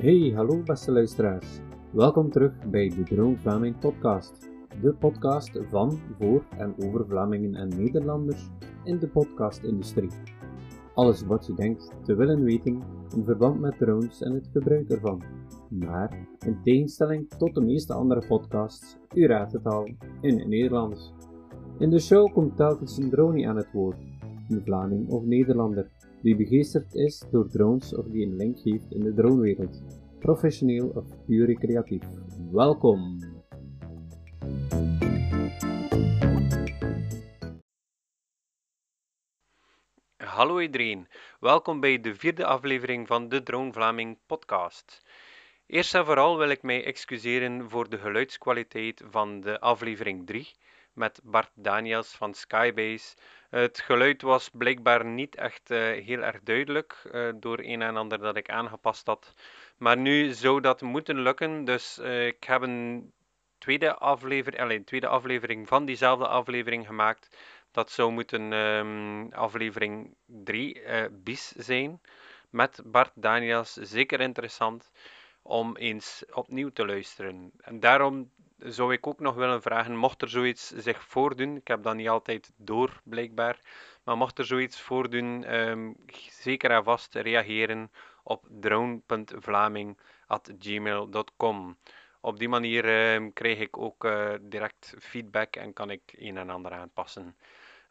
Hey, hallo beste luisteraars. Welkom terug bij de Droom Vlaming podcast. De podcast van, voor en over Vlamingen en Nederlanders in de podcastindustrie. Alles wat je denkt te willen weten in verband met drones en het gebruik ervan. Maar, in tegenstelling tot de meeste andere podcasts, u raadt het al, in het Nederlands. In de show komt telkens een drone aan het woord, een Vlaming of Nederlander, die begeesterd is door drones of die een link geeft in de dronewereld, professioneel of puur recreatief. Welkom! Hallo iedereen, welkom bij de vierde aflevering van de Drone Vlaming podcast. Eerst en vooral wil ik mij excuseren voor de geluidskwaliteit van de aflevering 3 met Bart Daniels van Skybase. Het geluid was blijkbaar niet echt uh, heel erg duidelijk uh, door een en ander dat ik aangepast had. Maar nu zou dat moeten lukken, dus uh, ik heb een tweede, aflever alleen, tweede aflevering van diezelfde aflevering gemaakt. Dat zou moeten um, aflevering 3 bis zijn met Bart Daniels. Zeker interessant om eens opnieuw te luisteren. En daarom zou ik ook nog willen vragen, mocht er zoiets zich voordoen, ik heb dat niet altijd door blijkbaar, maar mocht er zoiets voordoen, um, zeker en vast reageren op drone.vlaming.gmail.com. Op die manier um, krijg ik ook uh, direct feedback en kan ik een en ander aanpassen.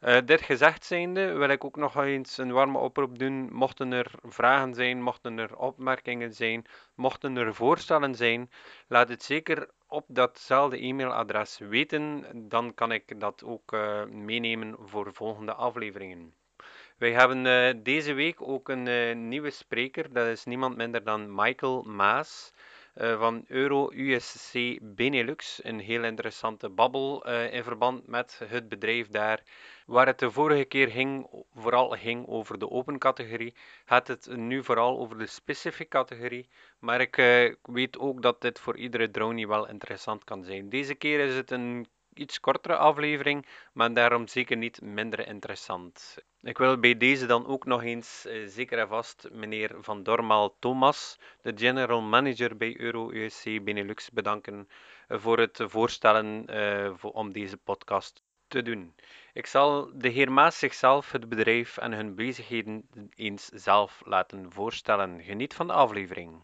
Uh, dit gezegd zijnde wil ik ook nog eens een warme oproep doen. Mochten er vragen zijn, mochten er opmerkingen zijn, mochten er voorstellen zijn, laat het zeker op datzelfde e-mailadres weten. Dan kan ik dat ook uh, meenemen voor volgende afleveringen. Wij hebben uh, deze week ook een nieuwe spreker. Dat is niemand minder dan Michael Maas. Uh, van Euro-USC Benelux. Een heel interessante babbel in verband met het bedrijf daar. Waar het de vorige keer ging, vooral ging over de open categorie, gaat het nu vooral over de specific categorie. Maar ik weet ook dat dit voor iedere drone wel interessant kan zijn. Deze keer is het een iets kortere aflevering, maar daarom zeker niet minder interessant. Ik wil bij deze dan ook nog eens uh, zeker en vast meneer Van Dormaal Thomas, de general manager bij Euro-USC Benelux, bedanken uh, voor het voorstellen voor, om deze podcast te doen. Ik zal de heer Maas zichzelf, het bedrijf en hun bezigheden eens zelf laten voorstellen. Geniet van de aflevering.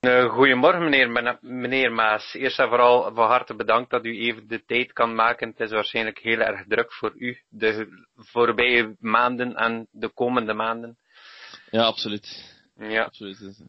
Uh, goedemorgen meneer, meneer Maas. Eerst en vooral van harte bedankt dat u even de tijd kan maken. Het is waarschijnlijk heel erg druk voor u de voorbije maanden en de komende maanden. Ja, absoluut. Ja. absoluut.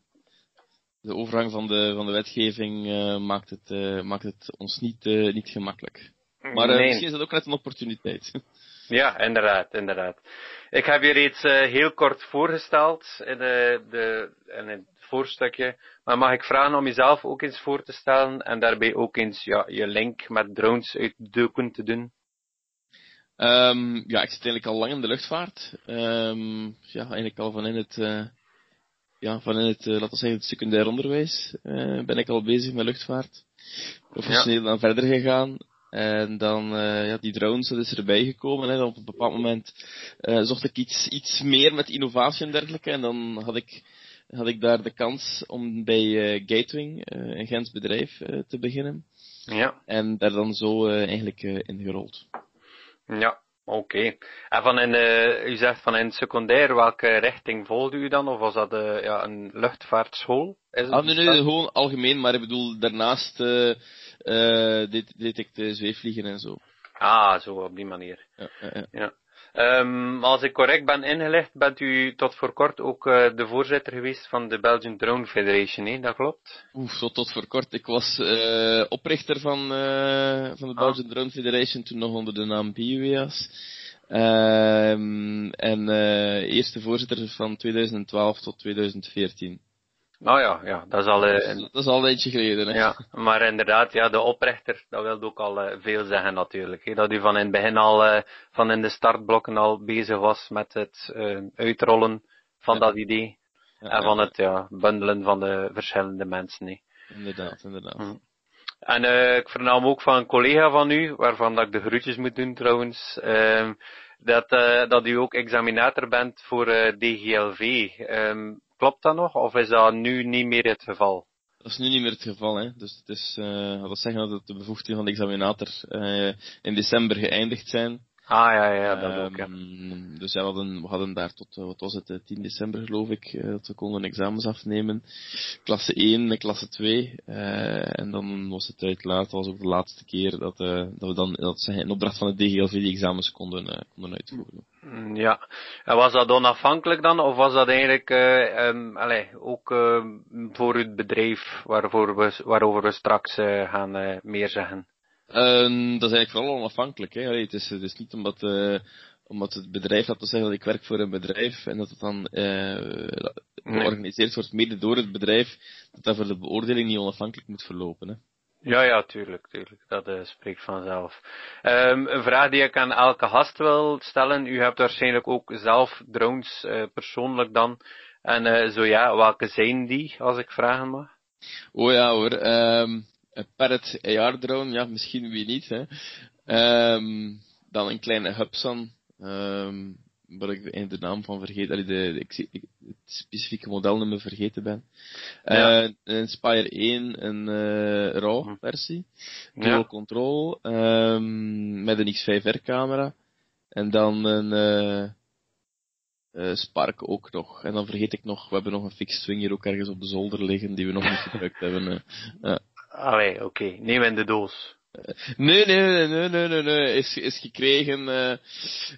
De overgang van de, van de wetgeving uh, maakt, het, uh, maakt het ons niet, niet gemakkelijk. Maar nee. misschien is het ook net een opportuniteit. Ja, inderdaad, inderdaad. Ik heb je reeds heel kort voorgesteld in, de, de, in het voorstukje. Maar mag ik vragen om jezelf ook eens voor te stellen en daarbij ook eens ja, je link met drones uitdoken te doen? Um, ja, ik zit eigenlijk al lang in de luchtvaart. Um, ja, eigenlijk al van in het, uh, ja, van in het, uh, laten we zeggen, het secundair onderwijs uh, ben ik al bezig met luchtvaart. Professioneel ja. dan verder gegaan. En dan, uh, ja, die drones, dat is erbij gekomen. Hè. Op een bepaald moment uh, zocht ik iets, iets meer met innovatie en dergelijke. En dan had ik had ik daar de kans om bij uh, Gatewing, uh, een Gens bedrijf, uh, te beginnen. Ja. En daar dan zo eigenlijk in gerold. Ja, oké. Okay. En van in, u zegt van in secundair, welke richting volgde u dan? Of was dat ja, een luchtvaartschool? Is het ah, nee, nee, gewoon algemeen, maar ik bedoel, daarnaast deed, deed ik de zweefvliegen en zo. Ah, zo op die manier. ja. ja. ja. Um, als ik correct ben ingelicht, bent u tot voor kort ook uh, de voorzitter geweest van de Belgian Drone Federation, hè? dat klopt? Oeh, zo tot voor kort. Ik was uh, oprichter van, uh, van de ah. Belgian Drone Federation, toen nog onder de naam BUEAS. Um, en eerste voorzitter van 2012 tot 2014. Nou ja, ja, dat is al... Uh, dat, is al een eentje geleden, hè. Ja, maar inderdaad, ja, de oprichter, dat wil ook al uh, veel zeggen natuurlijk. Hè. Dat u van in het begin al, uh, van in de startblokken al bezig was met het uitrollen van ja. dat idee. Ja, en van het, ja, bundelen van de verschillende mensen, hè. Inderdaad, inderdaad. Hm. En ik vernam ook van een collega van u, waarvan dat ik de groetjes moet doen trouwens, ehm, dat, dat u ook examinator bent voor DGLV. Um, Klopt dat nog? Of is dat nu niet meer het geval? Dat is nu niet meer het geval, hè. Dus het is, uh, dat zeggen dat de bevoegdheden van de examinator uh, in december geëindigd zijn. Ah ja, ja, dat ook. Ja. Ehm, dus ja, we hadden, we hadden daar tot, wat was het, 10 december geloof ik, dat we konden examens afnemen. Klasse 1 en klasse 2. Uh, en dan was het uit laat, was ook de laatste keer dat, uh, dat we dan dat ze in opdracht van het DGLV die examens konden, konden uitvoeren. Mm, ja, en was dat onafhankelijk dan, of was dat eigenlijk um, allez, ook voor het bedrijf waarvoor we, waarover we straks gaan meer zeggen? Uh, dat is eigenlijk vooral onafhankelijk. Hè. Allee, het, is, het is niet omdat, uh, omdat het bedrijf laat zeggen dat ik werk voor een bedrijf en dat het dan uh, georganiseerd wordt mede door het bedrijf, dat dat voor de beoordeling niet onafhankelijk moet verlopen. Hè. Ja, ja, tuurlijk, tuurlijk. Dat uh, spreekt vanzelf. Um, een vraag die ik aan elke gast wil stellen. U hebt waarschijnlijk ook zelf drones uh, persoonlijk dan. En uh, zo ja, welke zijn die, als ik vragen mag? Oh ja hoor. Um, een Parrot AR drone, ja, misschien wie niet. Hè. Um, dan een kleine Hubsan, waar ik de naam van vergeet, allee, de, de, de, het specifieke modelnummer vergeten ben. Ja. Uh, een Spire 1, een uh, RAW hm. versie, dual ja. control, um, met een X5R camera. En dan een uh, uh, Spark ook nog. En dan vergeet ik nog, we hebben nog een fixed swing hier ook ergens op de zolder liggen, die we nog niet gebruikt hebben. Allee, oké. Okay. Neem in de doos. Nee, nee, nee, nee, nee, nee. Is, is gekregen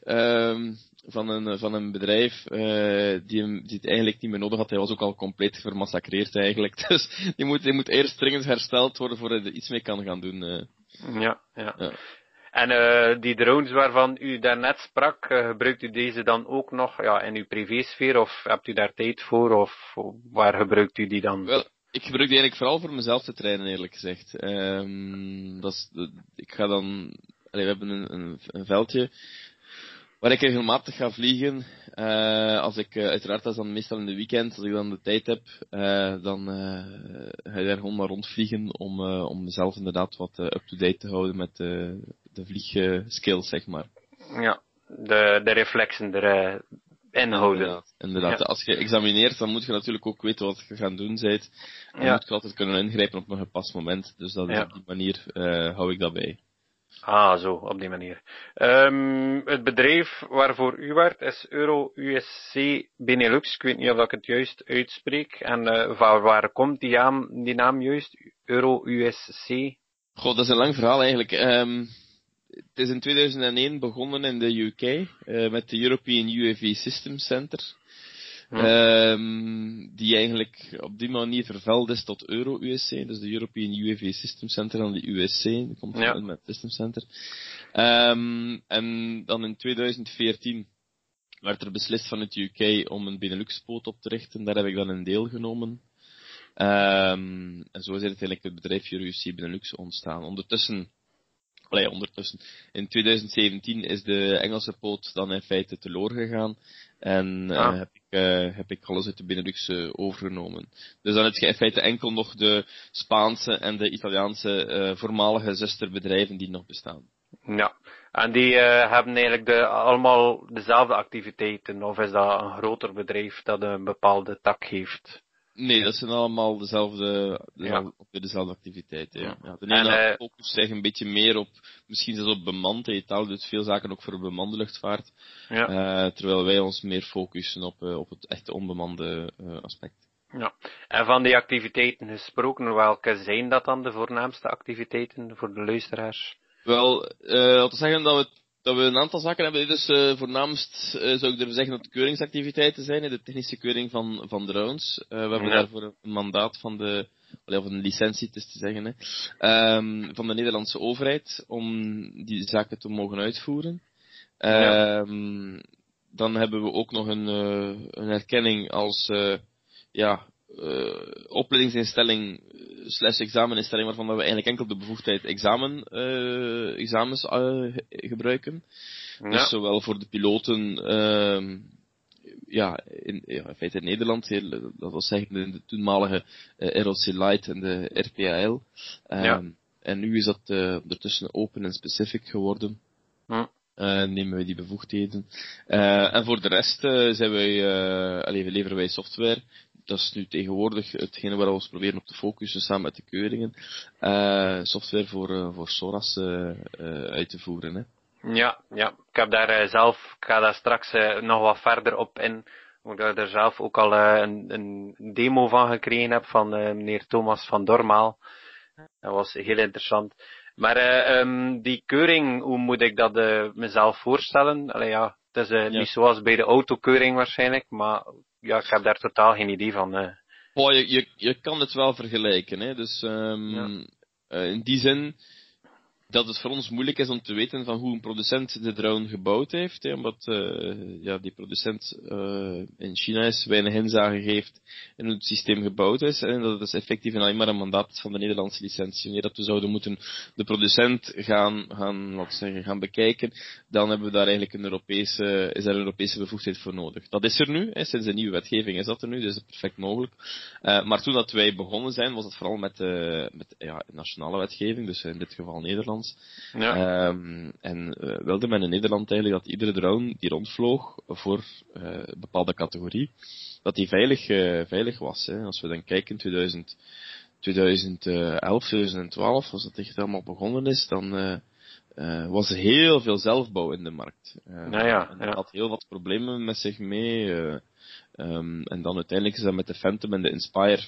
um, van, een, van een bedrijf uh, die, die het eigenlijk niet meer nodig had. Hij was ook al compleet vermassacreerd eigenlijk. Dus die moet, die moet eerst dringend hersteld worden voordat hij er iets mee kan gaan doen. Uh. Ja, ja, ja. En uh, die drones waarvan u daarnet sprak, gebruikt u deze dan ook nog ja, in uw privésfeer of hebt u daar tijd voor of waar gebruikt u die dan? Wel, ik gebruik die eigenlijk vooral voor mezelf te trainen, eerlijk gezegd. Um, dat is, ik ga dan, allee, we hebben een, een, een, veldje waar ik regelmatig ga vliegen. Uh, als ik, uh, uiteraard, dat is dan meestal in de weekend, als ik dan de tijd heb, uh, dan ga ik daar gewoon maar rondvliegen om, om mezelf inderdaad wat up-to-date te houden met de, vliegskills, zeg maar. Ja, de, de reflexen er inhouden. Inderdaad. inderdaad. Als je examineert, dan moet je natuurlijk ook weten wat je gaan doen bent. Dan ja. moet je altijd kunnen ingrijpen op een gepast moment. Dus dat is op die manier hou ik dat bij. Ah, zo, op die manier. Um, het bedrijf waarvoor u werkt is Euro USC Benelux. Ik weet niet of ik het juist uitspreek. En uh, van waar komt die naam, die naam juist? Euro USC? Goh, dat is een lang verhaal eigenlijk. Um, het is in 2001 begonnen in de UK uh, met de European UAV System Center. Um, die eigenlijk op die manier verveld is tot Euro-USC, dus de European UAV System Center en de USC, die komt ja. met System Center. Um, en dan in 2014 werd er beslist van het UK om een Benelux-poot op te richten, daar heb ik dan een deel genomen. Um, en zo is uiteindelijk het bedrijf Euro-USC Benelux ontstaan. Ondertussen Allee, ondertussen. In 2017 is de Engelse poot dan in feite teloor gegaan. En uh, ah. heb, ik, uh, heb ik alles uit de Benelux uh, overgenomen. Dus dan heb je in feite enkel nog de Spaanse en de Italiaanse voormalige zusterbedrijven die nog bestaan. Ja, en die hebben eigenlijk de, allemaal dezelfde activiteiten, of is dat een groter bedrijf dat een bepaalde tak heeft? Nee, dat zijn allemaal dezelfde, dezelfde, ja. dezelfde activiteiten. Ja. ja. de ene en, uh, focust zich een beetje meer op, misschien zelfs op bemand. Itaal doet veel zaken ook voor bemande luchtvaart. Ja. Uh, terwijl wij ons meer focussen op, uh, op het echte onbemande aspect. Ja, en van die activiteiten gesproken, welke zijn dat dan de voornaamste activiteiten voor de luisteraars? Wel, laten we zeggen dat we dat we een aantal zaken hebben. Dus uh, voornaamst uh, zou ik durven zeggen dat de keuringsactiviteiten zijn, de technische keuring van, van drones. Uh, we hebben ja. daarvoor een mandaat van de, of een licentie, het is te zeggen, hè, um, van de Nederlandse overheid om die zaken te mogen uitvoeren. Ja. Um, dan hebben we ook nog een, een erkenning als ja, opleidingsinstelling slash exameninstelling waarvan we eigenlijk enkel de bevoegdheid examen, uh, examens uh, gebruiken. Ja. Dus zowel voor de piloten, uh, ja, in, ja, in feite in Nederland, dat was zeggen de, de toenmalige uh, ROC Light en de RPAL. Ja. En nu is dat ondertussen open en specific geworden. Ja. Uh, nemen wij die bevoegdheden. Uh, en voor de rest uh, zijn wij, uh, allee, leveren wij software dat is nu tegenwoordig hetgene waar we ons proberen op te focussen samen met de keuringen, uh, software voor, uh, voor SORAS uh, uit te voeren. Hè. Ja, ja, ik heb daar zelf, ik ga daar straks nog wat verder op in, omdat ik daar zelf ook al een, een, demo van gekregen heb van meneer Thomas van Dormaal. Dat was heel interessant. Maar um, die keuring, hoe moet ik dat mezelf voorstellen? Allee, ja, het is ja. niet zoals bij de autokeuring waarschijnlijk, maar ja, ik heb daar totaal geen idee van. Uh. Oh, je, je, je kan het wel vergelijken. Hè? Dus um, ja. in die zin, dat het voor ons moeilijk is om te weten van hoe een producent de drone gebouwd heeft. Omdat uh, ja, die producent uh, in China is, weinig inzage geeft in hoe het systeem gebouwd is. En dat is effectief alleen maar een mandaat van de Nederlandse licentie. Wanneer dat we zouden moeten de producent gaan, gaan, laten zeggen, gaan bekijken, dan hebben we daar eigenlijk een Europese, is daar een Europese bevoegdheid voor nodig. Dat is er nu, hè, sinds de nieuwe wetgeving is dat er nu, dus dat is perfect mogelijk. Uh, maar toen dat wij begonnen zijn, was het vooral met, met ja, nationale wetgeving, dus in dit geval Nederland ja. Um, en uh, wilde men in Nederland eigenlijk dat iedere drone die rondvloog voor uh, een bepaalde categorie, dat die veilig, uh, veilig was. Hè. Als we dan kijken, 2000, 2011, 2012, als dat echt helemaal begonnen is, dan uh, was er heel veel zelfbouw in de markt. Uh, nou ja, en dat had heel wat problemen met zich mee. Uh, um, en dan uiteindelijk is dat met de Phantom en de Inspire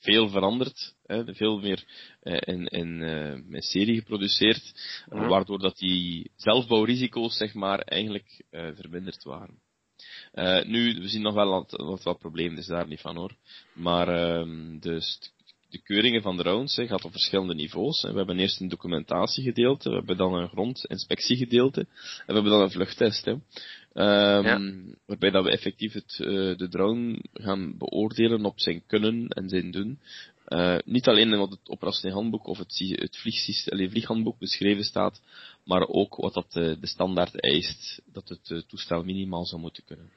veel veranderd, hè, veel meer uh, in, in, uh, in serie geproduceerd, mm. waardoor dat die zelfbouwrisico's zeg maar eigenlijk uh, verminderd waren. nu, we zien nog wel wat, wat, wat problemen, dus daar niet van hoor. Maar dus de keuringen van de rounds hè, gaat op verschillende niveaus. We hebben eerst een documentatiegedeelte, we hebben dan een grondinspectiegedeelte en we hebben dan een vluchttest. Hè. Um, ja. Waarbij dat we effectief het, uh, de drone gaan beoordelen op zijn kunnen en zijn doen. Uh, niet alleen wat het operationeel handboek of het, het vlieghandboek beschreven staat, maar ook wat dat de, de standaard eist, dat het toestel minimaal zou moeten kunnen.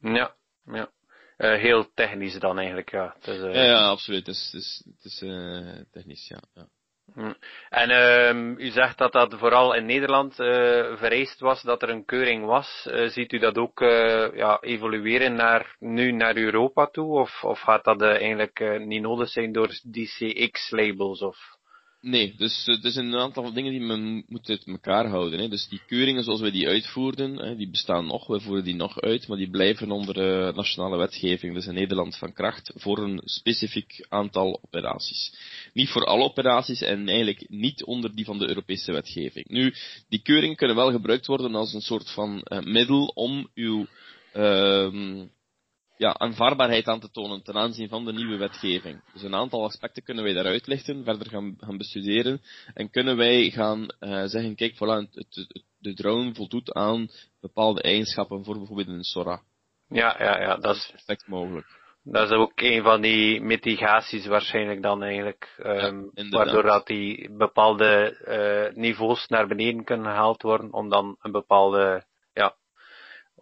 Ja, ja. Uh, heel technisch dan eigenlijk, ja. Dus, uh... ja, ja, absoluut. Het is, het is, het is uh, technisch, ja. ja. Hm. En uh, u zegt dat dat vooral in Nederland uh, vereist was, dat er een keuring was. Uh, ziet u dat ook ja, evolueren naar, nu naar Europa toe? Of, of gaat dat eigenlijk niet nodig zijn door die CX-labels? Of? Nee, dus het is een aantal dingen die men moet uit elkaar houden. Hè. Dus die keuringen zoals wij die uitvoerden, hè, die bestaan nog, wij voeren die nog uit, maar die blijven onder uh, nationale wetgeving, dus in Nederland van kracht, voor een specifiek aantal operaties. Niet voor alle operaties en eigenlijk niet onder die van de Europese wetgeving. Nu, die keuringen kunnen wel gebruikt worden als een soort van uh, middel om uw uh, ja, aanvaardbaarheid aan te tonen ten aanzien van de nieuwe wetgeving. Dus een aantal aspecten kunnen wij daaruit lichten, verder gaan, gaan bestuderen en kunnen wij gaan uh, zeggen, kijk, voilà, het, het, de drone voldoet aan bepaalde eigenschappen voor bijvoorbeeld een SORA. Ja, ja, ja, dat is perfect mogelijk. Dat is ook een van die mitigaties waarschijnlijk dan eigenlijk, um, ja, waardoor dat die bepaalde uh, niveaus naar beneden kunnen gehaald worden om dan een bepaalde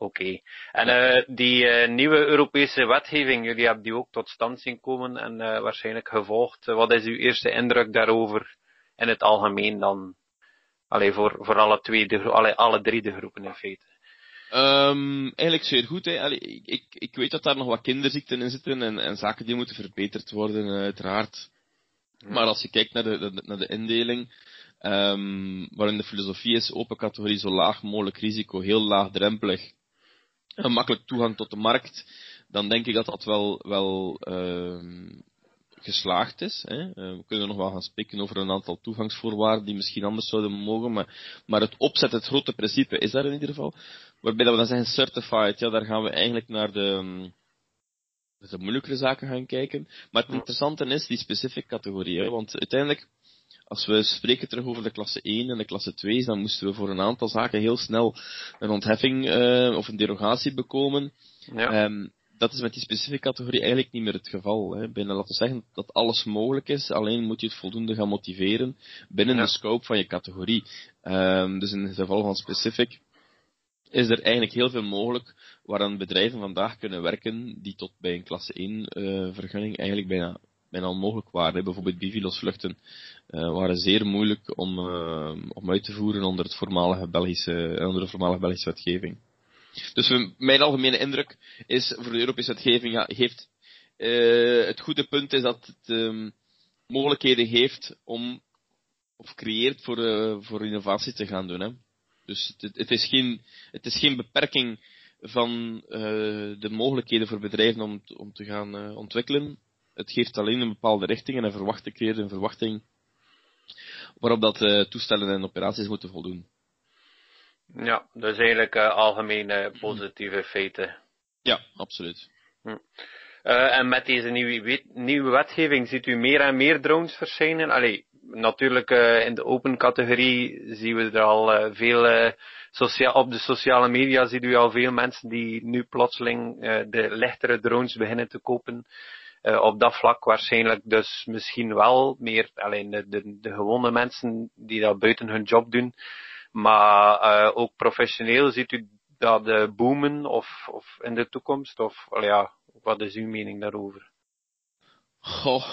Oké. En uh, die uh, nieuwe Europese wetgeving, jullie hebben die ook tot stand zien komen en uh, waarschijnlijk gevolgd. wat is uw eerste indruk daarover in het algemeen dan? Allee, voor, voor alle, twee de, allee, alle drie de groepen in feite. Um, eigenlijk zeer goed. Hè. Allee, ik, ik weet dat daar nog wat kinderziekten in zitten en, en zaken die moeten verbeterd worden, uiteraard. Maar als je kijkt naar de, de naar de indeling, um, waarin de filosofie is open categorie zo laag mogelijk risico, heel laagdrempelig een makkelijk toegang tot de markt, dan denk ik dat dat wel, wel uh, geslaagd is. Hè. Uh, we kunnen nog wel gaan spreken over een aantal toegangsvoorwaarden die misschien anders zouden mogen, maar, maar het opzet, het grote principe is daar in ieder geval. Waarbij dat we dan zeggen certified, ja, daar gaan we eigenlijk naar de, de moeilijkere zaken gaan kijken. Maar het interessante is die specifieke categorieën, want uiteindelijk als we spreken terug over de klasse 1 en de klasse 2, dan moesten we voor een aantal zaken heel snel een ontheffing uh, of een derogatie bekomen. Ja. Um, dat is met die specifieke categorie eigenlijk niet meer het geval. Hè. Binnen, laten we zeggen dat alles mogelijk is, alleen moet je het voldoende gaan motiveren binnen ja. de scope van je categorie. Um, dus in het geval van specific is er eigenlijk heel veel mogelijk waaraan bedrijven vandaag kunnen werken die tot bij een klasse 1 uh, eh, vergunning eigenlijk bijna bijna onmogelijk waren. Bijvoorbeeld Bivilos vluchten waren zeer moeilijk om, uh, om uit te voeren onder, het voormalige Belgische, onder de voormalige Belgische wetgeving. Dus mijn algemene indruk is voor de Europese wetgeving, ja, heeft, het goede punt is dat het um, mogelijkheden heeft om, of creëert voor, voor innovatie te gaan doen. Hè. Dus het, het, is geen, het is geen beperking van uh, de mogelijkheden voor bedrijven om, om te gaan ontwikkelen. Het geeft alleen een bepaalde richting en een verwachting creëert een verwachting waarop dat toestellen en operaties moeten voldoen. Ja, dus eigenlijk uh, algemene positieve feiten. Ja, absoluut. Hm. Uh, en met deze nieuwe, wet, nieuwe wetgeving ziet u meer en meer drones verschijnen. Allee, natuurlijk uh, in de open categorie zien we er al veel, sociaal, op de sociale media ziet u al veel mensen die nu plotseling de lichtere drones beginnen te kopen. Op dat vlak waarschijnlijk dus misschien wel meer alleen de, de, de gewone mensen die dat buiten hun job doen. Maar uh, ook professioneel ziet u dat uh, boomen of, of in de toekomst? Of well, ja, wat is uw mening daarover? Goh,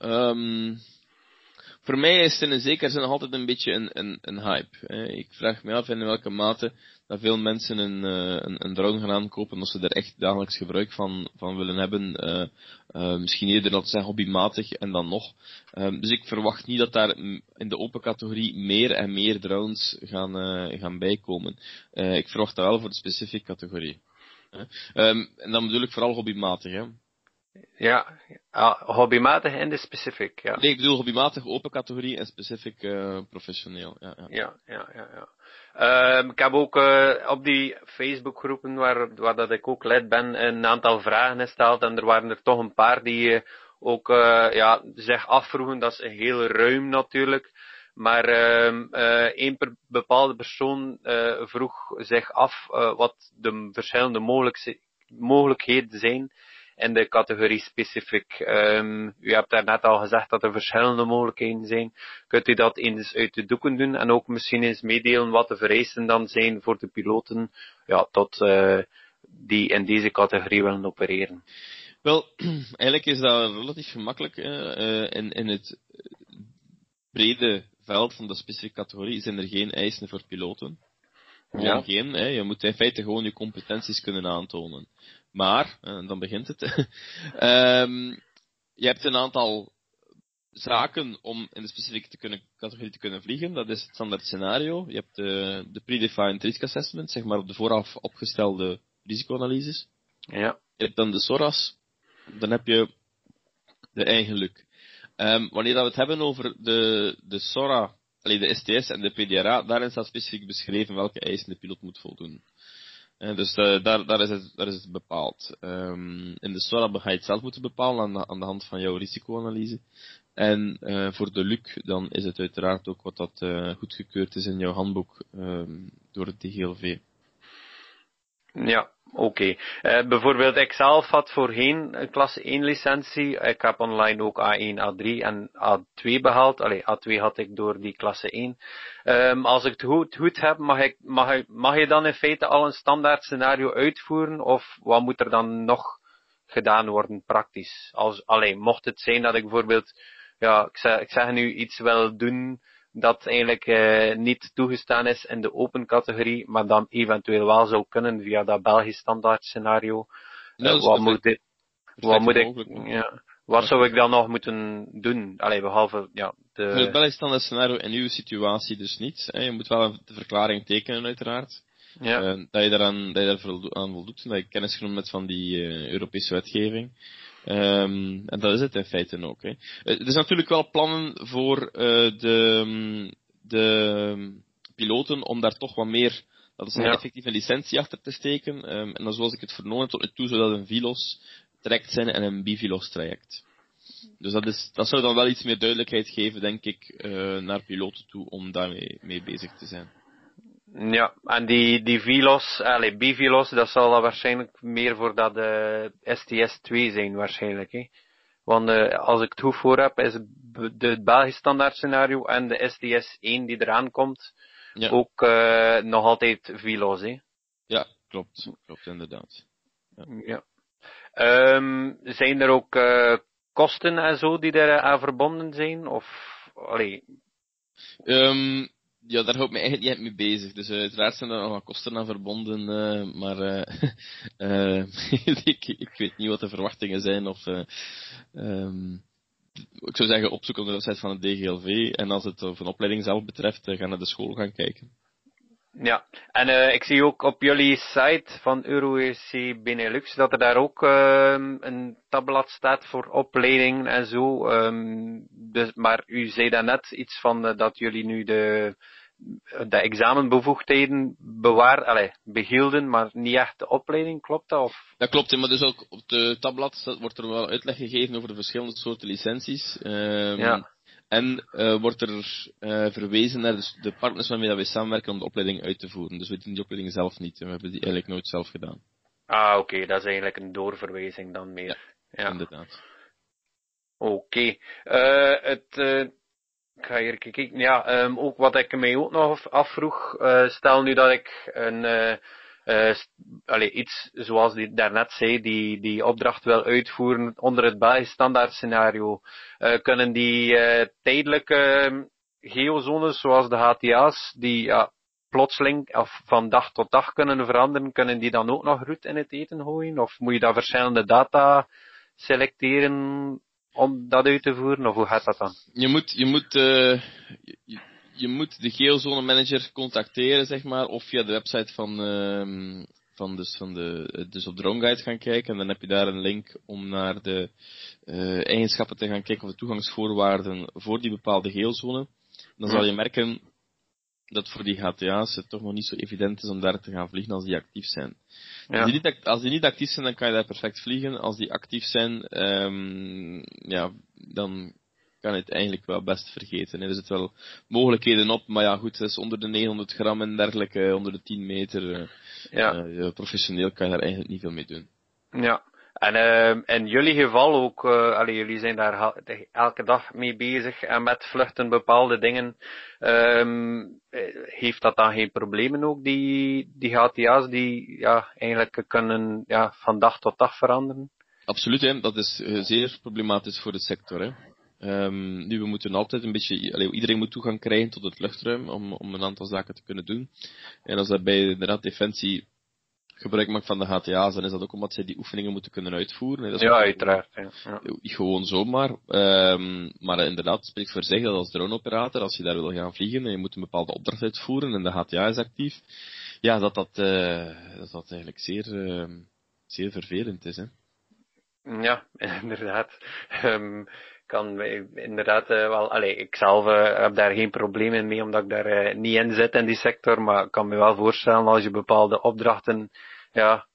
um, voor mij is het in zekere zin altijd een beetje een, een, een hype. Ik vraag me af in welke mate dat veel mensen een, uh, een, een drone gaan aankopen als ze er echt dagelijks gebruik van, van willen hebben. Uh, misschien eerder dat zijn hobbymatig en dan nog. Um, dus ik verwacht niet dat daar in de open categorie meer en meer drones gaan, gaan bijkomen. ik verwacht dat wel voor de specifieke categorie. Um, en dan bedoel ik vooral hobbymatig. Hè. Ja, hobbymatig en de specific, ja. Nee, ik bedoel hobbymatig open categorie en specific uh, professioneel. Ja, ja, ja. ja, ja, ja. Uh, ik heb ook uh, op die Facebookgroepen waar, waar dat ik ook lid ben, een aantal vragen gesteld en er waren er toch een paar die uh, ook ja, zich afvroegen. Dat is heel ruim natuurlijk. Maar ehm, één per bepaalde persoon vroeg zich af wat de verschillende mogelijkheden zijn in de categorie specifiek. Um, u hebt daarnet al gezegd dat er verschillende mogelijkheden zijn. Kunt u dat eens uit de doeken doen en ook misschien eens meedelen wat de vereisten dan zijn voor de piloten ja, tot, uh, die in deze categorie willen opereren? Wel, eigenlijk is dat relatief gemakkelijk. Uh, in, in het brede veld van de specifieke categorie zijn er geen eisen voor piloten. ja. geen. Hè. Je moet in feite gewoon je competenties kunnen aantonen. Maar, en dan begint het, um, je hebt een aantal zaken om in de specifieke te kunnen, categorie te kunnen vliegen. Dat is het standaard scenario. Je hebt de, de predefined risk assessment, zeg maar op de vooraf opgestelde risicoanalyses. Ja. Je hebt dan de SORAS. Dan heb je de eigen luck. Um, wanneer dat we het hebben over de, de SORA, alleen de STS en de PDRA, daarin staat specifiek beschreven welke eisen de piloot moet voldoen. En dus uh, daar, daar, is het, daar is het bepaald. Um, in de SORA ga je het zelf moeten bepalen aan de, aan de hand van jouw risicoanalyse. En uh, voor de LUC dan is het uiteraard ook wat dat uh, goedgekeurd is in jouw handboek um, door het DGLV. Ja, oké. Okay. Uh, bijvoorbeeld, ik zelf had voorheen een klasse 1 licentie. Ik heb online ook A1, A3 en A2 behaald. Allee, A2 had ik door die klasse 1. Um, ehm, als ik het goed, goed heb, mag, ik, mag, mag je dan in feite al een standaard scenario uitvoeren? Of wat moet er dan nog gedaan worden praktisch? Als, alleen, mocht het zijn dat ik bijvoorbeeld, ja, ik zeg, ik zeg nu iets wil doen dat eigenlijk uh, niet toegestaan is in de open categorie, maar dan eventueel wel zou kunnen via dat Belgisch standaard scenario. Uh, wat moet, dit, wat moet ik, ja, wat zou ik dan nog moeten doen? Allee, behalve, ja, de... Voor het Belgisch standaard scenario in uw situatie dus niet. Hè. Je moet wel een verklaring tekenen uiteraard. Ja. Uh, dat je daaraan, dat je daar aan voldoet, dat je kennis genomen hebt van die Europese wetgeving. Um, en dat is het in feite ook. Hè. Eh, er is natuurlijk wel plannen voor uh, de, mm, de piloten om daar toch wat meer, dat is een ja. effectieve licentie achter te steken. Um, en dan zoals ik het vernomen heb tot nu toe, zou dat een VILOS traject zijn en een bivilos traject. Dus dat, is, dat zou dan wel iets meer duidelijkheid geven, denk ik, uh, naar piloten toe om daarmee mee bezig te zijn. Ja, en die, die VLOS, allez, BVLOS, dat zal dan waarschijnlijk meer voor dat uh, STS 2 zijn waarschijnlijk. Hè? Want uh, als ik het goed voor heb, is de Belgisch standaard scenario en de STS 1 die eraan komt, ja. ook uh, nog altijd VLOS. Hè? Ja, klopt. Klopt inderdaad. Ja. ja. Um, zijn er ook kosten en zo die daar aan verbonden zijn? Of, allee... Um, ja, daar houdt me eigenlijk niet mee bezig. Dus uh, uiteraard zijn er nog wat kosten aan verbonden, uh, maar uh, ik, ik, weet niet wat de verwachtingen zijn. Of, um, ik zou zeggen, opzoeken op de website van het DGLV. En als het een opleiding zelf betreft, gaan naar de school gaan kijken. Ja, en ik zie ook op jullie site van EuroEC Benelux dat er daar ook uh, een tabblad staat voor opleidingen en zo. Um, dus, maar u zei daarnet iets van dat jullie nu de, de examenbevoegdheden bewaar, allez, behielden, maar niet echt de opleiding, klopt dat? Of? Dat klopt, maar dus ook op de tabblad wordt er wel uitleg gegeven over de verschillende soorten licenties. Um, ja. En uh, wordt er uh, verwezen naar de, de partners waarmee we samenwerken om de opleiding uit te voeren. Dus we doen die opleiding zelf niet. We hebben die eigenlijk nooit zelf gedaan. Ah, oké. Okay. Dat is eigenlijk een doorverwijzing dan meer. Ja, ja. inderdaad. Oké. Okay. Uh, het... ik ga hier kijken. Ja, um, ook wat ik mij ook nog afvroeg. stel nu dat ik een uh, iets zoals die daarnet zei, die, die opdracht wil uitvoeren onder het Belgisch standaard scenario, kunnen die tijdelijke ehm, geozones zoals de HTA's, die ja, plotseling of van dag tot dag kunnen veranderen, kunnen die dan ook nog roet in het eten gooien? Of moet je daar verschillende data selecteren om dat uit te voeren? Of hoe gaat dat dan? Je moet, je moet, uh, je, je moet de geozone manager contacteren, zeg maar, of via de website van, uh, van, dus, van de, dus op DroneGuide gaan kijken. En dan heb je daar een link om naar de uh, eigenschappen te gaan kijken of de toegangsvoorwaarden voor die bepaalde geozone. Dan zal je merken dat voor die HTA's het toch nog niet zo evident is om daar te gaan vliegen als die actief zijn. Ja. Als, die niet, als, die niet, actief zijn, dan kan je daar perfect vliegen. Als die actief zijn, um, ja, dan kan het eigenlijk wel best vergeten. Er zitten wel mogelijkheden op, maar ja goed, het is onder de 900 gram en dergelijke, onder de 10 meter. Eh, ja. Uh, professioneel kan je daar eigenlijk niet veel mee doen. Ja, en uh, in jullie geval ook, uh, jullie zijn daar elke dag mee bezig en met vluchten bepaalde dingen. Um, heeft dat dan geen problemen ook, die, die HTA's die ja, eigenlijk kunnen ja, van dag tot dag veranderen? Absoluut, hè. dat is zeer problematisch voor de sector. Hè. Um, nu, we moeten altijd een beetje, allee, iedereen moet toegang krijgen tot het luchtruim om, om een aantal zaken te kunnen doen. En als dat bij inderdaad Defensie gebruik maakt van de HTA's, dan is dat ook omdat zij die oefeningen moeten kunnen uitvoeren. Dat is ja, uiteraard. Ja. ja. Gewoon zomaar. Um, maar inderdaad, spreekt voor zich dat als droneoperator, als je daar wil gaan vliegen en je moet een bepaalde opdracht uitvoeren en de HTA is actief, ja, dat dat, uh, dat, dat eigenlijk zeer, uh, zeer vervelend is. Hè. Ja, inderdaad. Um, kan inderdaad uh, wel, allee, ik zelf uh, heb daar geen problemen mee omdat ik daar uh, niet in zit in die sector, maar ik kan me wel voorstellen als je bepaalde opdrachten, ja,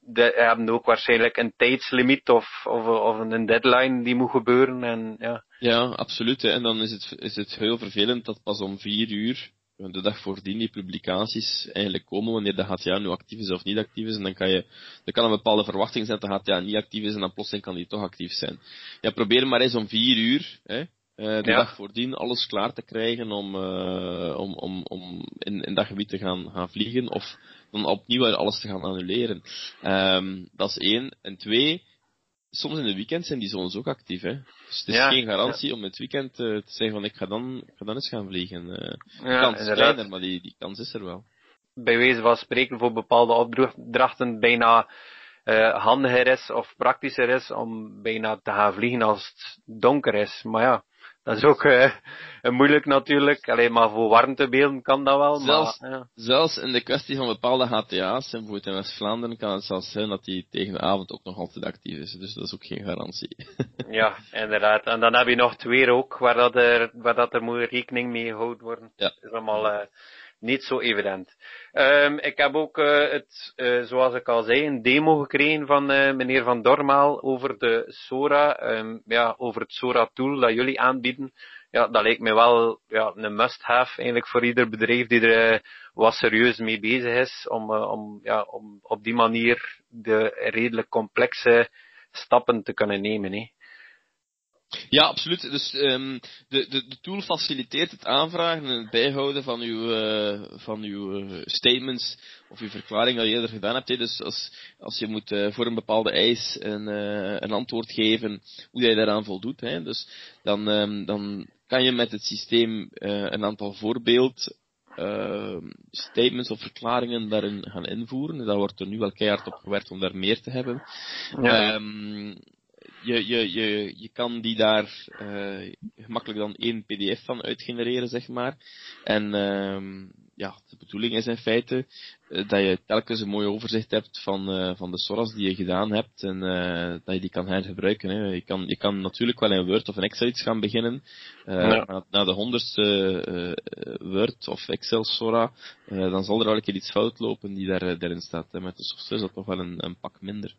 de, hebben ook waarschijnlijk een tijdslimiet of, of, of een deadline die moet gebeuren en ja. Ja, absoluut. Hè. En dan is het, is het heel vervelend dat pas om vier uur de dag voordien die publicaties eigenlijk komen wanneer de HTA nu actief is of niet actief is. En dan kan je, er kan een bepaalde verwachting zijn dat de HTA niet actief is en dan plotseling kan die toch actief zijn. Ja, probeer maar eens om vier uur, hè, uh, de ja. dag voordien alles klaar te krijgen om, uh, om, om, om in, in dat gebied te gaan, gaan vliegen of dan opnieuw alles te gaan annuleren. Um, dat is één. En twee, soms in de weekend zijn die zones ook actief, hè. Dus het is ja, geen garantie ja. om het weekend uh, te zeggen van ik ga dan, ik ga dan eens gaan vliegen. Uh, ja, kans is kleiner, maar die, die kans is er wel. Bij wijze van spreken voor bepaalde opdrachten bijna uh, handiger is of praktischer is om bijna te gaan vliegen als het donker is. Maar ja, dat is ook uh, moeilijk natuurlijk. Alleen maar voor warmtebeelden kan dat wel. Zelfs, maar, ja. zelfs in de kwestie van bepaalde HTA's, bijvoorbeeld in West-Vlaanderen, kan het zelfs zijn dat die tegen de avond ook nog altijd actief is. Dus dat is ook geen garantie. ja, inderdaad. En dan heb je nog twee ook, waar dat er, waar dat er moet rekening mee gehouden worden. Ja. Is allemaal uh, niet zo evident. Um, ik heb ook uh, het, uh, zoals ik al zei, een demo gekregen van uh, meneer Van Dormaal over de Sora, um, ja, over het Sora tool dat jullie aanbieden. Ja, dat lijkt me wel ja, een must-have eigenlijk voor ieder bedrijf die er wat serieus mee bezig is, om, om, ja, om op die manier de redelijk complexe stappen te kunnen nemen. Hè. Ja, absoluut. Dus um, de, de, de tool faciliteert het aanvragen en het bijhouden van uw, uh, van uw uh, statements of uw verklaring dat je eerder gedaan hebt. Hè. Dus als, als je moet uh, voor een bepaalde eis een, een antwoord geven, hoe je daaraan voldoet. Hè. Dus dan, um, dan kan je met het systeem een aantal voorbeeld statements of verklaringen daarin gaan invoeren. Daar wordt er nu wel keihard op gewerkt om daar meer te hebben. Ja. Um, je, je, je, je kan die daar uh, gemakkelijk dan één pdf van uitgenereren, zeg maar. En uh, ja, de bedoeling is in feite dat je telkens een mooi overzicht hebt van, uh, van de SORA's die je gedaan hebt en uh, dat je die kan hergebruiken. Hè. Je, kan, je kan natuurlijk wel in Word of in Excel iets gaan beginnen. Ja. na, na, de honderdste Word of Excel SORA, dan zal er wel een keer iets fout lopen die daar, daarin staat. Hè. Met de software is dat toch wel een, een pak minder.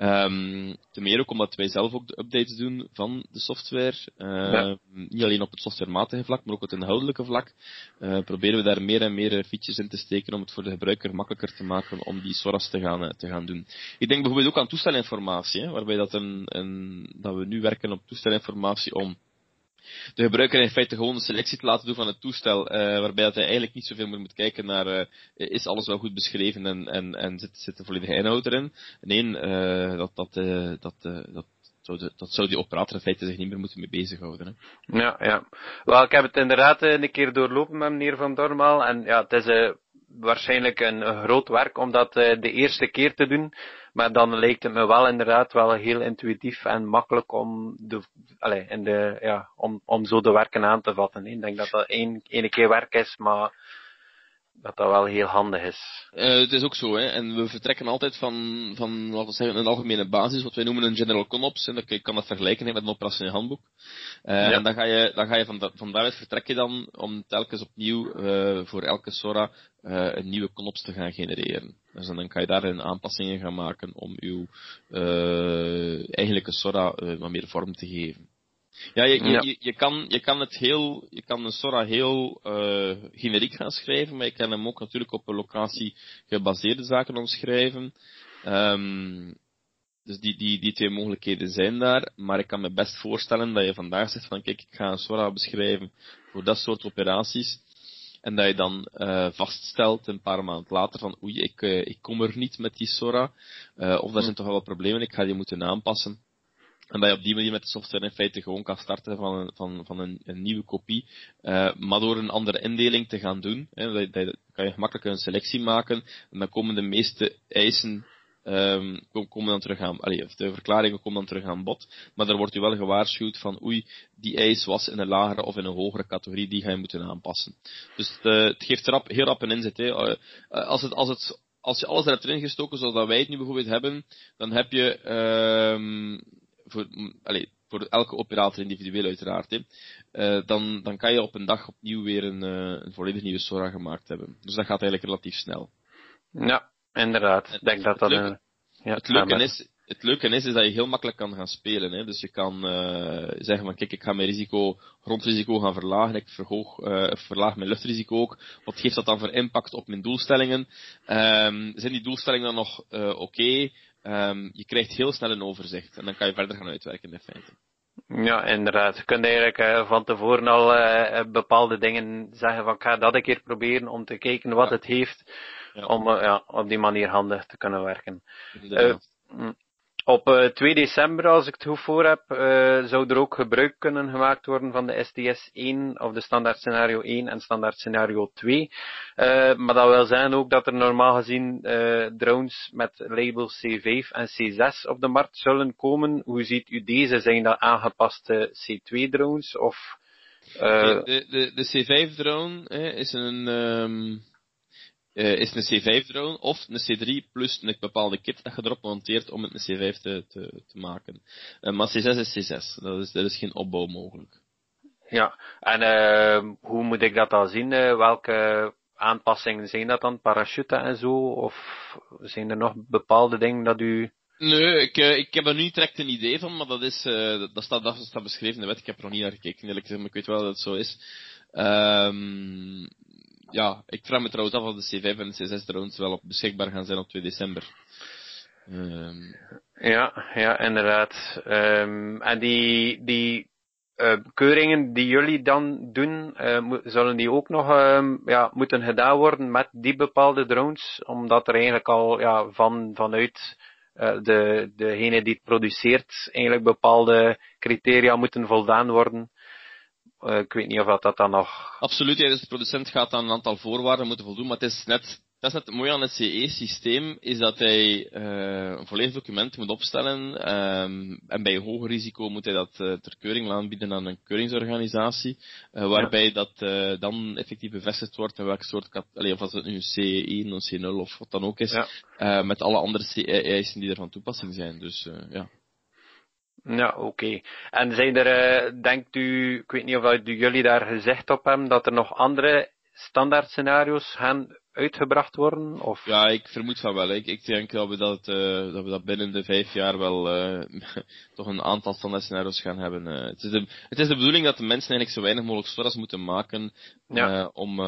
Um, ten meer ook omdat wij zelf ook de updates doen van de software. Uh, ja. Niet alleen op het softwarematige vlak, maar ook op het inhoudelijke vlak. Uh, proberen we daar meer en meer features in te steken om het voor de gebruiker makkelijker te maken om die SORA's te gaan, uh, te gaan doen. Ik denk bijvoorbeeld ook aan toestelinformatie, waarbij dat, een, een, dat we nu werken op toestelinformatie om de gebruiker in feite gewoon een selectie te laten doen van het toestel, uh, waarbij dat hij eigenlijk niet zoveel meer moet kijken naar uh, is alles wel goed beschreven en, en, en zit, zit de volledige inhoud erin. Nee, dat, dat, dat, dat, zou dat zou die operator in feite zich niet meer moeten mee bezighouden. Hè. Ja, ja. Wel, ik heb het inderdaad een keer doorlopen met meneer Van Dormaal en ja, het is waarschijnlijk een, groot werk om dat de eerste keer te doen. Maar dan lijkt het me wel inderdaad wel heel intuïtief en makkelijk om, de, allez, in de, ja, om, om zo de werken aan te vatten. Ik denk dat dat één, ene keer werk is, maar dat dat wel heel handig is. Uh, het is ook zo, hè. En we vertrekken altijd van, van laten we zeggen, een algemene basis, wat wij noemen een general ConOps. En dat kan dat vergelijken hè, met een operationeel handboek. Uh, ja. En dan ga je, dan ga je van, van daaruit vertrek je dan om telkens opnieuw uh, voor elke SORA een nieuwe ConOps te gaan genereren. Dus dan kan je daarin aanpassingen gaan maken om uw eigenlijke SORA wat meer vorm te geven. Ja, je, ja. Je, je, kan, je kan het heel, je kan een Sora heel uh, generiek gaan schrijven, maar je kan hem ook natuurlijk op een locatie gebaseerde zaken omschrijven. Um, dus die, die, die twee mogelijkheden zijn daar, maar ik kan me best voorstellen dat je vandaag zegt van kijk, ik ga een Sora beschrijven voor dat soort operaties. En dat je dan uh, vaststelt een paar maanden later van oei, ik, uh, ik kom er niet met die Sora. Uh, of er zijn toch wel wat problemen, ik ga die moeten aanpassen. En dat je op die manier met de software in feite gewoon kan starten van een, van, van een, een nieuwe kopie. Uh, maar door een andere indeling te gaan doen, hè, dat, kan je gemakkelijk een selectie maken. En dan komen de meeste eisen um, komen dan terug aan, allee, de verklaringen komen dan terug aan bod. Maar er wordt u wel gewaarschuwd van oei, die eis was in een lagere of in een hogere categorie, die ga je moeten aanpassen. Dus het, uh, het geeft rap, heel rap een inzet. Hè. Uh, als, het, als, het, als je alles erin gestoken zoals wij het nu bijvoorbeeld hebben, dan heb je... Um, voor, allez, voor elke operator individueel uiteraard, hè, uh, dan, dan kan je op een dag opnieuw weer een, uh, een volledig nieuwe Sora gemaakt hebben. Dus dat gaat eigenlijk relatief snel. Ja, inderdaad. Denk dat dat een... Ja, het leuke is, het leuke is, is dat je heel makkelijk kan gaan spelen. Hè. Dus je kan uh, zeggen van kijk, ik ga mijn risico, grondrisico gaan verlagen, ik verhoog, uh, verlaag mijn luchtrisico ook. Wat geeft dat dan voor impact op mijn doelstellingen? Um, zijn die doelstellingen dan nog uh, oké? Okay? Um, je krijgt heel snel een overzicht en dan kan je verder gaan uitwerken in feite. Ja, inderdaad. Je kunt eigenlijk uh, van tevoren al uh, bepaalde dingen zeggen van ik ga dat een keer proberen om te kijken wat ja. het heeft ja. om uh, ja, op die manier handig te kunnen werken. Op 2 eh, december, als ik het goed voor heb, uh, zou er ook gebruik kunnen gemaakt worden van de STS 1 of de standaard scenario 1 en standaard scenario 2. Uh, maar dat wil zeggen ook dat er normaal gezien drones met label C5 en C6 op de markt zullen komen. Hoe ziet u deze? Zijn dat aangepaste C2 drones of? De, de, de, C5 drone is een um uh, is een C5-drone of een C3 plus een bepaalde kit dat je erop monteert om het een C5 te, te, te maken. Uh, maar C6 is C6, dat is, dat is geen opbouw mogelijk. Ja, en uh, hoe moet ik dat dan zien? welke aanpassingen zijn dat dan? Parachute en zo? Of zijn er nog bepaalde dingen dat u... Nee, ik, ik heb er nu direct een idee van, maar dat is, dat staat, dat staat beschreven in de wet. Ik heb er nog niet naar gekeken, eerlijk gezegd, maar ik weet wel dat het zo is. Um, ja, ik vraag me trouwens af of de C5 en de C6 drones wel op beschikbaar gaan zijn op 2 december. Um. Ja, ja, inderdaad. Um, en die, die uh, keuringen die jullie dan doen, uh, zullen die ook nog uh, ja, moeten gedaan worden met die bepaalde drones? Omdat er eigenlijk al ja, van, vanuit uh, de, degene die het produceert eigenlijk bepaalde criteria moeten voldaan worden Uh, ik weet niet of dat, dat dan nog... Absoluut, ja, dus de producent gaat aan een aantal voorwaarden moeten voldoen, maar het is net dat is net het mooie aan het CE-systeem, is dat hij uh, een volledig document moet opstellen. Um, en bij hoger risico moet hij dat uh, ter keuring aanbieden aan een keuringsorganisatie. Waarbij ja. dat dan effectief bevestigd wordt in welke soort, allee, of als het nu een CE1, een C0 of wat dan ook is. Ja. met alle andere CE-eisen die er van toepassing zijn. Dus ja. Ja, oké. En zijn er, denkt u, ik weet niet of jullie daar gezegd op hebben, dat er nog andere standaard scenario's gaan uitgebracht worden? Of? Ja, ik vermoed van wel. Ik, ik denk dat we dat, uh, dat we dat binnen de vijf jaar wel uh, toch een aantal standaard scenario's gaan hebben. Het, is de, het is de bedoeling dat de mensen eigenlijk zo weinig mogelijk SORA's moeten maken ja. om,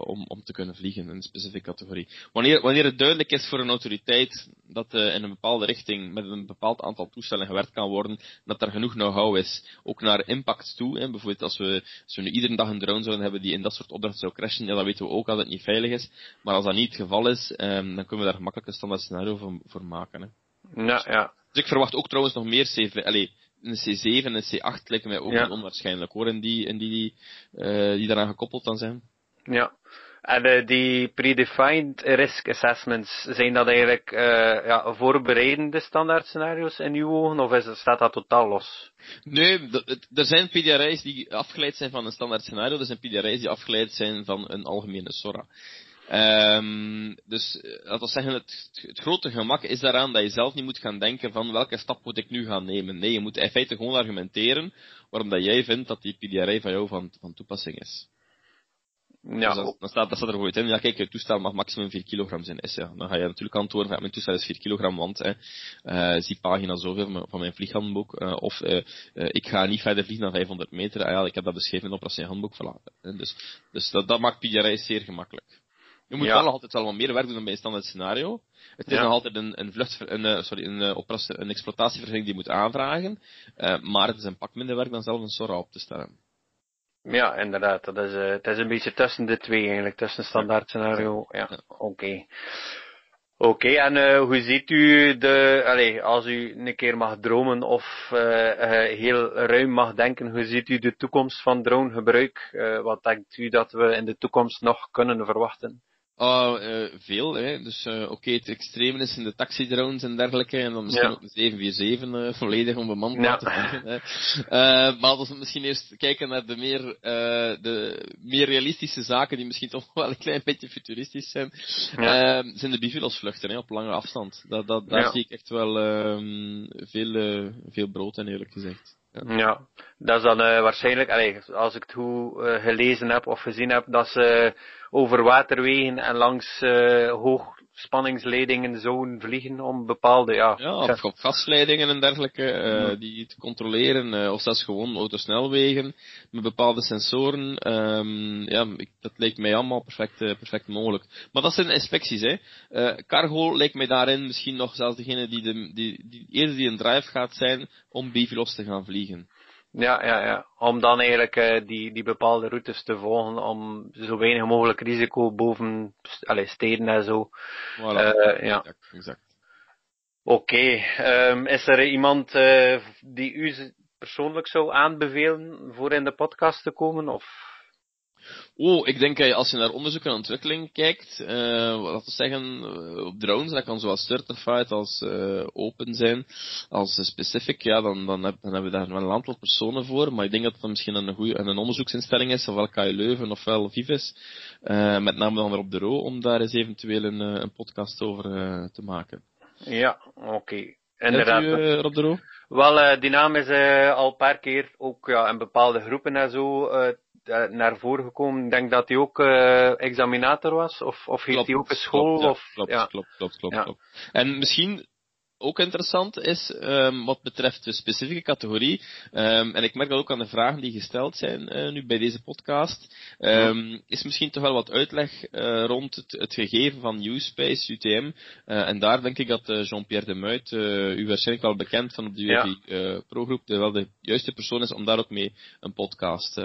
om, om te kunnen vliegen in een specifieke categorie. Wanneer, wanneer het duidelijk is voor een autoriteit dat in een bepaalde richting met een bepaald aantal toestellen gewerkt kan worden, dat er genoeg know-how is, ook naar impact toe. Hè. Bijvoorbeeld als we, als we nu iedere dag een drone zouden hebben die in dat soort opdrachten zou crashen, ja, dan weten we ook dat het niet veilig is. Maar als dat niet het geval is, um, dan kunnen we daar gemakkelijk een standaard scenario voor, voor maken. Hè. Ja, ja. Dus ik verwacht ook trouwens nog meer C, allez, een C7 en een C8 lijken mij ook ja. niet onwaarschijnlijk hoor, en die, en die, uh, die daaraan gekoppeld dan zijn. Ja. En uh, die predefined risk assessments, zijn dat eigenlijk uh, ja, voorbereidende standaard scenario's in uw ogen, of is, staat dat totaal los? Nee, er zijn PDRI's die afgeleid zijn van een standaard scenario, er zijn PDRI's die afgeleid zijn van een algemene SORA. Um, dus laten we zeggen, het, het, grote gemak is daaraan dat je zelf niet moet gaan denken van welke stap moet ik nu gaan nemen. Nee, je moet in feite gewoon argumenteren waarom dat jij vindt dat die PDRI van jou van, van toepassing is. Ja. Dus dan, staat, dat staat er bijvoorbeeld in, ja kijk, je toestel mag maximum 4 kilogram zijn. Is, ja. Dan ga je natuurlijk antwoorden, ja, mijn toestel is 4 kilogram, want hè, uh, zie pagina zoveel van mijn vlieghandboek. Uh, of uh, ik ga niet verder vliegen dan 500 meter. Ah, ja, ik heb dat beschreven in operatie handboek. Voilà. Dus, dus dat, dat maakt PDRI zeer gemakkelijk. Je moet ja. wel altijd wel wat meer werk doen dan bij een standaard scenario. Het is ja. nog altijd een, een vlucht, een, sorry, een, een exploitatievergunning die je moet aanvragen. maar het is een pak minder werk dan zelf een SORA op te stellen. Ja, inderdaad. Dat is, uh, het is een beetje tussen de twee eigenlijk, tussen standaard scenario. Ja, oké. Okay. Oké, okay, en uh, hoe ziet u de, allez, als u een keer mag dromen of uh, heel ruim mag denken, hoe ziet u de toekomst van dronegebruik? wat denkt u dat we in de toekomst nog kunnen verwachten? Uh, uh, veel, hè. Dus uh, oké, okay, het extreme is in de taxidrones en dergelijke. En dan misschien ja. ook een 747 volledig onbemand ja. laten vliegen. maar als we misschien eerst kijken naar de meer, de meer realistische zaken, die misschien toch wel een klein beetje futuristisch zijn, ja. zijn de bivulosvluchten, hè, op lange afstand. Dat, dat, daar zie ik echt wel ehm, veel, veel brood in, eerlijk gezegd. Ja. dat is dan uh, waarschijnlijk, allee, als ik het goed uh, gelezen heb of gezien heb, dat ze over waterwegen en langs uh, hoogspanningsleidingen zouden vliegen om bepaalde, ja. Ja, of op gasleidingen en dergelijke, ja. die te controleren, of zelfs gewoon autosnelwegen met bepaalde sensoren. Um, ja, ik, dat lijkt mij allemaal perfect, perfect mogelijk. Maar dat zijn inspecties, hè. cargo lijkt mij daarin misschien nog zelfs degene die, de, die, die eerder die een drive gaat zijn om Bivilos te gaan vliegen. Ja, ja, ja. Om dan eigenlijk uh, die, die bepaalde routes te volgen om zo weinig mogelijk risico boven allez, steden en zo. Voilà. Uh, ja. Exact. exact. Oké. Okay. Um, is er iemand uh, die u persoonlijk zou aanbevelen voor in de podcast te komen? Of Oh, ik denk dat als je naar onderzoek en ontwikkeling kijkt, uh, laten we zeggen, uh, op drones, dat kan zowel certified als uh, open zijn, als specific, ja, dan, dan, heb, dan hebben we daar wel een aantal personen voor, maar ik denk dat het misschien een, goede, een onderzoeksinstelling is, ofwel KU Leuven ofwel Vives, met name dan op de RO, om daar eens eventueel een, een podcast over te maken. Ja, oké. Okay. Inderdaad. U, Rob de Roo? Wel, die naam is al een paar keer ook ja, in bepaalde groepen en zo naar voren gekomen. Ik denk dat hij ook uh, examinator was, of, of heeft hij ook een school? Klopt, ja, of, klopt, ja. klopt, klopt, klopt, klopt. En misschien ook interessant is, um, wat betreft de specifieke categorie, um, en ik merk dat ook aan de vragen die gesteld zijn uh, nu bij deze podcast, um, is misschien toch wel wat uitleg uh, rond het, het, gegeven van USpace, UTM. Uh, en daar denk ik dat Jean-Pierre de Muit, u waarschijnlijk wel bekend van op de UAV ja. Pro-groep, wel de juiste persoon is om daar ook mee een podcast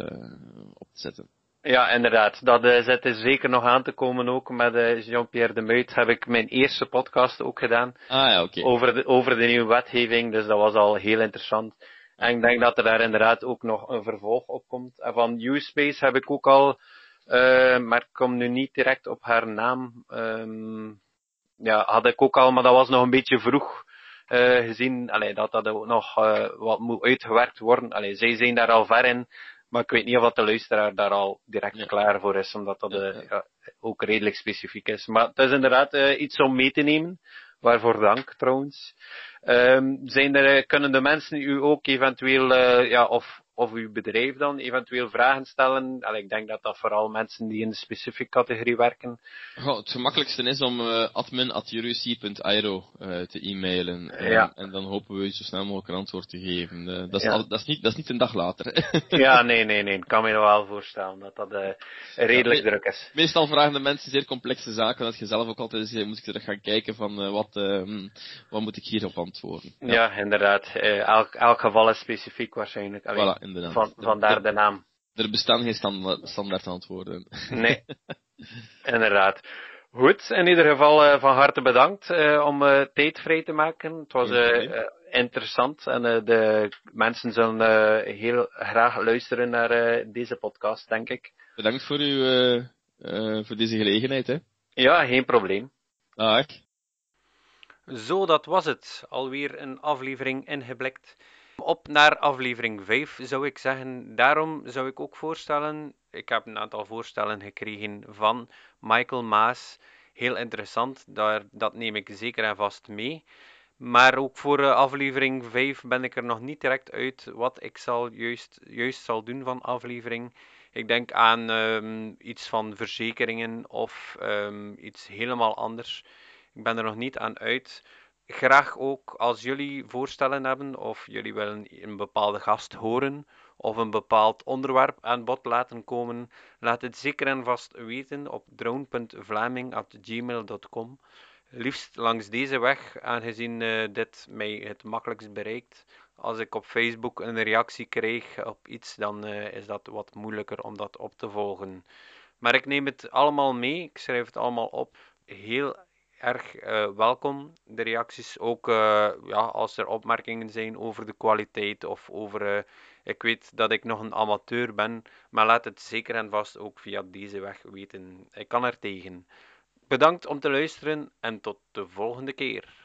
op te zetten. Ja, inderdaad. Dat uh, zit er zeker nog aan te komen ook. Met uh, Jean-Pierre de Muit heb ik mijn eerste podcast ook gedaan. Ah ja, oké. Okay. Over, de, over de nieuwe wetgeving, dus dat was al heel interessant. En ik denk dat er daar inderdaad ook nog een vervolg op komt. En van Uspace heb ik ook al, uh, maar ik kom nu niet direct op haar naam. Um, ja, had ik ook al, maar dat was nog een beetje vroeg uh, gezien. Allee, dat dat ook nog uh, wat moet uitgewerkt worden. Allee, zij zijn daar al ver in. Maar ik weet niet of de luisteraar daar al direct ja. klaar voor is, omdat dat ja, ja. ook redelijk specifiek is. Maar het is inderdaad iets om mee te nemen. Waarvoor dank trouwens. Um, zijn er, kunnen de mensen u ook eventueel, ja, of of uw bedrijf dan eventueel vragen stellen. Ik denk dat dat vooral mensen die in de specifieke categorie werken. Goh, het gemakkelijkste is om uh, uh, te e-mailen. Uh, ja. En dan hopen we u zo snel mogelijk een antwoord te geven. Uh, dat, is ja. al, dat, is niet, dat is niet een dag later. ja, nee, nee, nee. Ik kan me wel voorstellen dat dat redelijk ja, druk is. Meestal vragen de mensen zeer complexe zaken. Dat je zelf ook altijd zegt, moet ik terug gaan kijken van wat, uh, wat moet ik hierop antwoorden. Ja, inderdaad. Elk, elk geval is specifiek waarschijnlijk. Voilà inderdaad. Van, vandaar de naam. Er bestaan geen standaard, standaard antwoorden. Nee, inderdaad. Goed, in ieder geval uh, van harte bedankt uh, om uh, tijd vrij te maken. Het was interessant en de mensen zullen heel graag luisteren naar deze podcast, denk ik. Bedankt voor, uw, voor deze gelegenheid. Hè. Ja, geen probleem. Dag. Zo, dat was het. Alweer een aflevering ingeblikt. Op naar aflevering 5 zou ik zeggen. Daarom zou ik ook voorstellen. Ik heb een aantal voorstellen gekregen van Michael Maas. Heel interessant, daar, dat neem ik zeker en vast mee. Maar ook voor uh, aflevering 5 ben ik er nog niet direct uit wat ik zal juist, juist zal doen van aflevering. Ik denk aan um, iets van verzekeringen of um, iets helemaal anders. Ik ben er nog niet aan uit graag ook als jullie voorstellen hebben of jullie willen een bepaalde gast horen of een bepaald onderwerp aan bod laten komen, laat het zeker en vast weten op drone.vlaming.gmail.com. Liefst langs deze weg, aangezien uh, dit mij het makkelijkst bereikt. Als ik op Facebook een reactie krijg op iets, dan uh, is dat wat moeilijker om dat op te volgen. Maar ik neem het allemaal mee, ik schrijf het allemaal op. Heel erg uh, welkom, de reacties. Ook uh, ja, als er opmerkingen zijn over de kwaliteit of over. Uh, ik weet dat ik nog een amateur ben, maar laat het zeker en vast ook via deze weg weten. Ik kan er tegen. Bedankt om te luisteren en tot de volgende keer.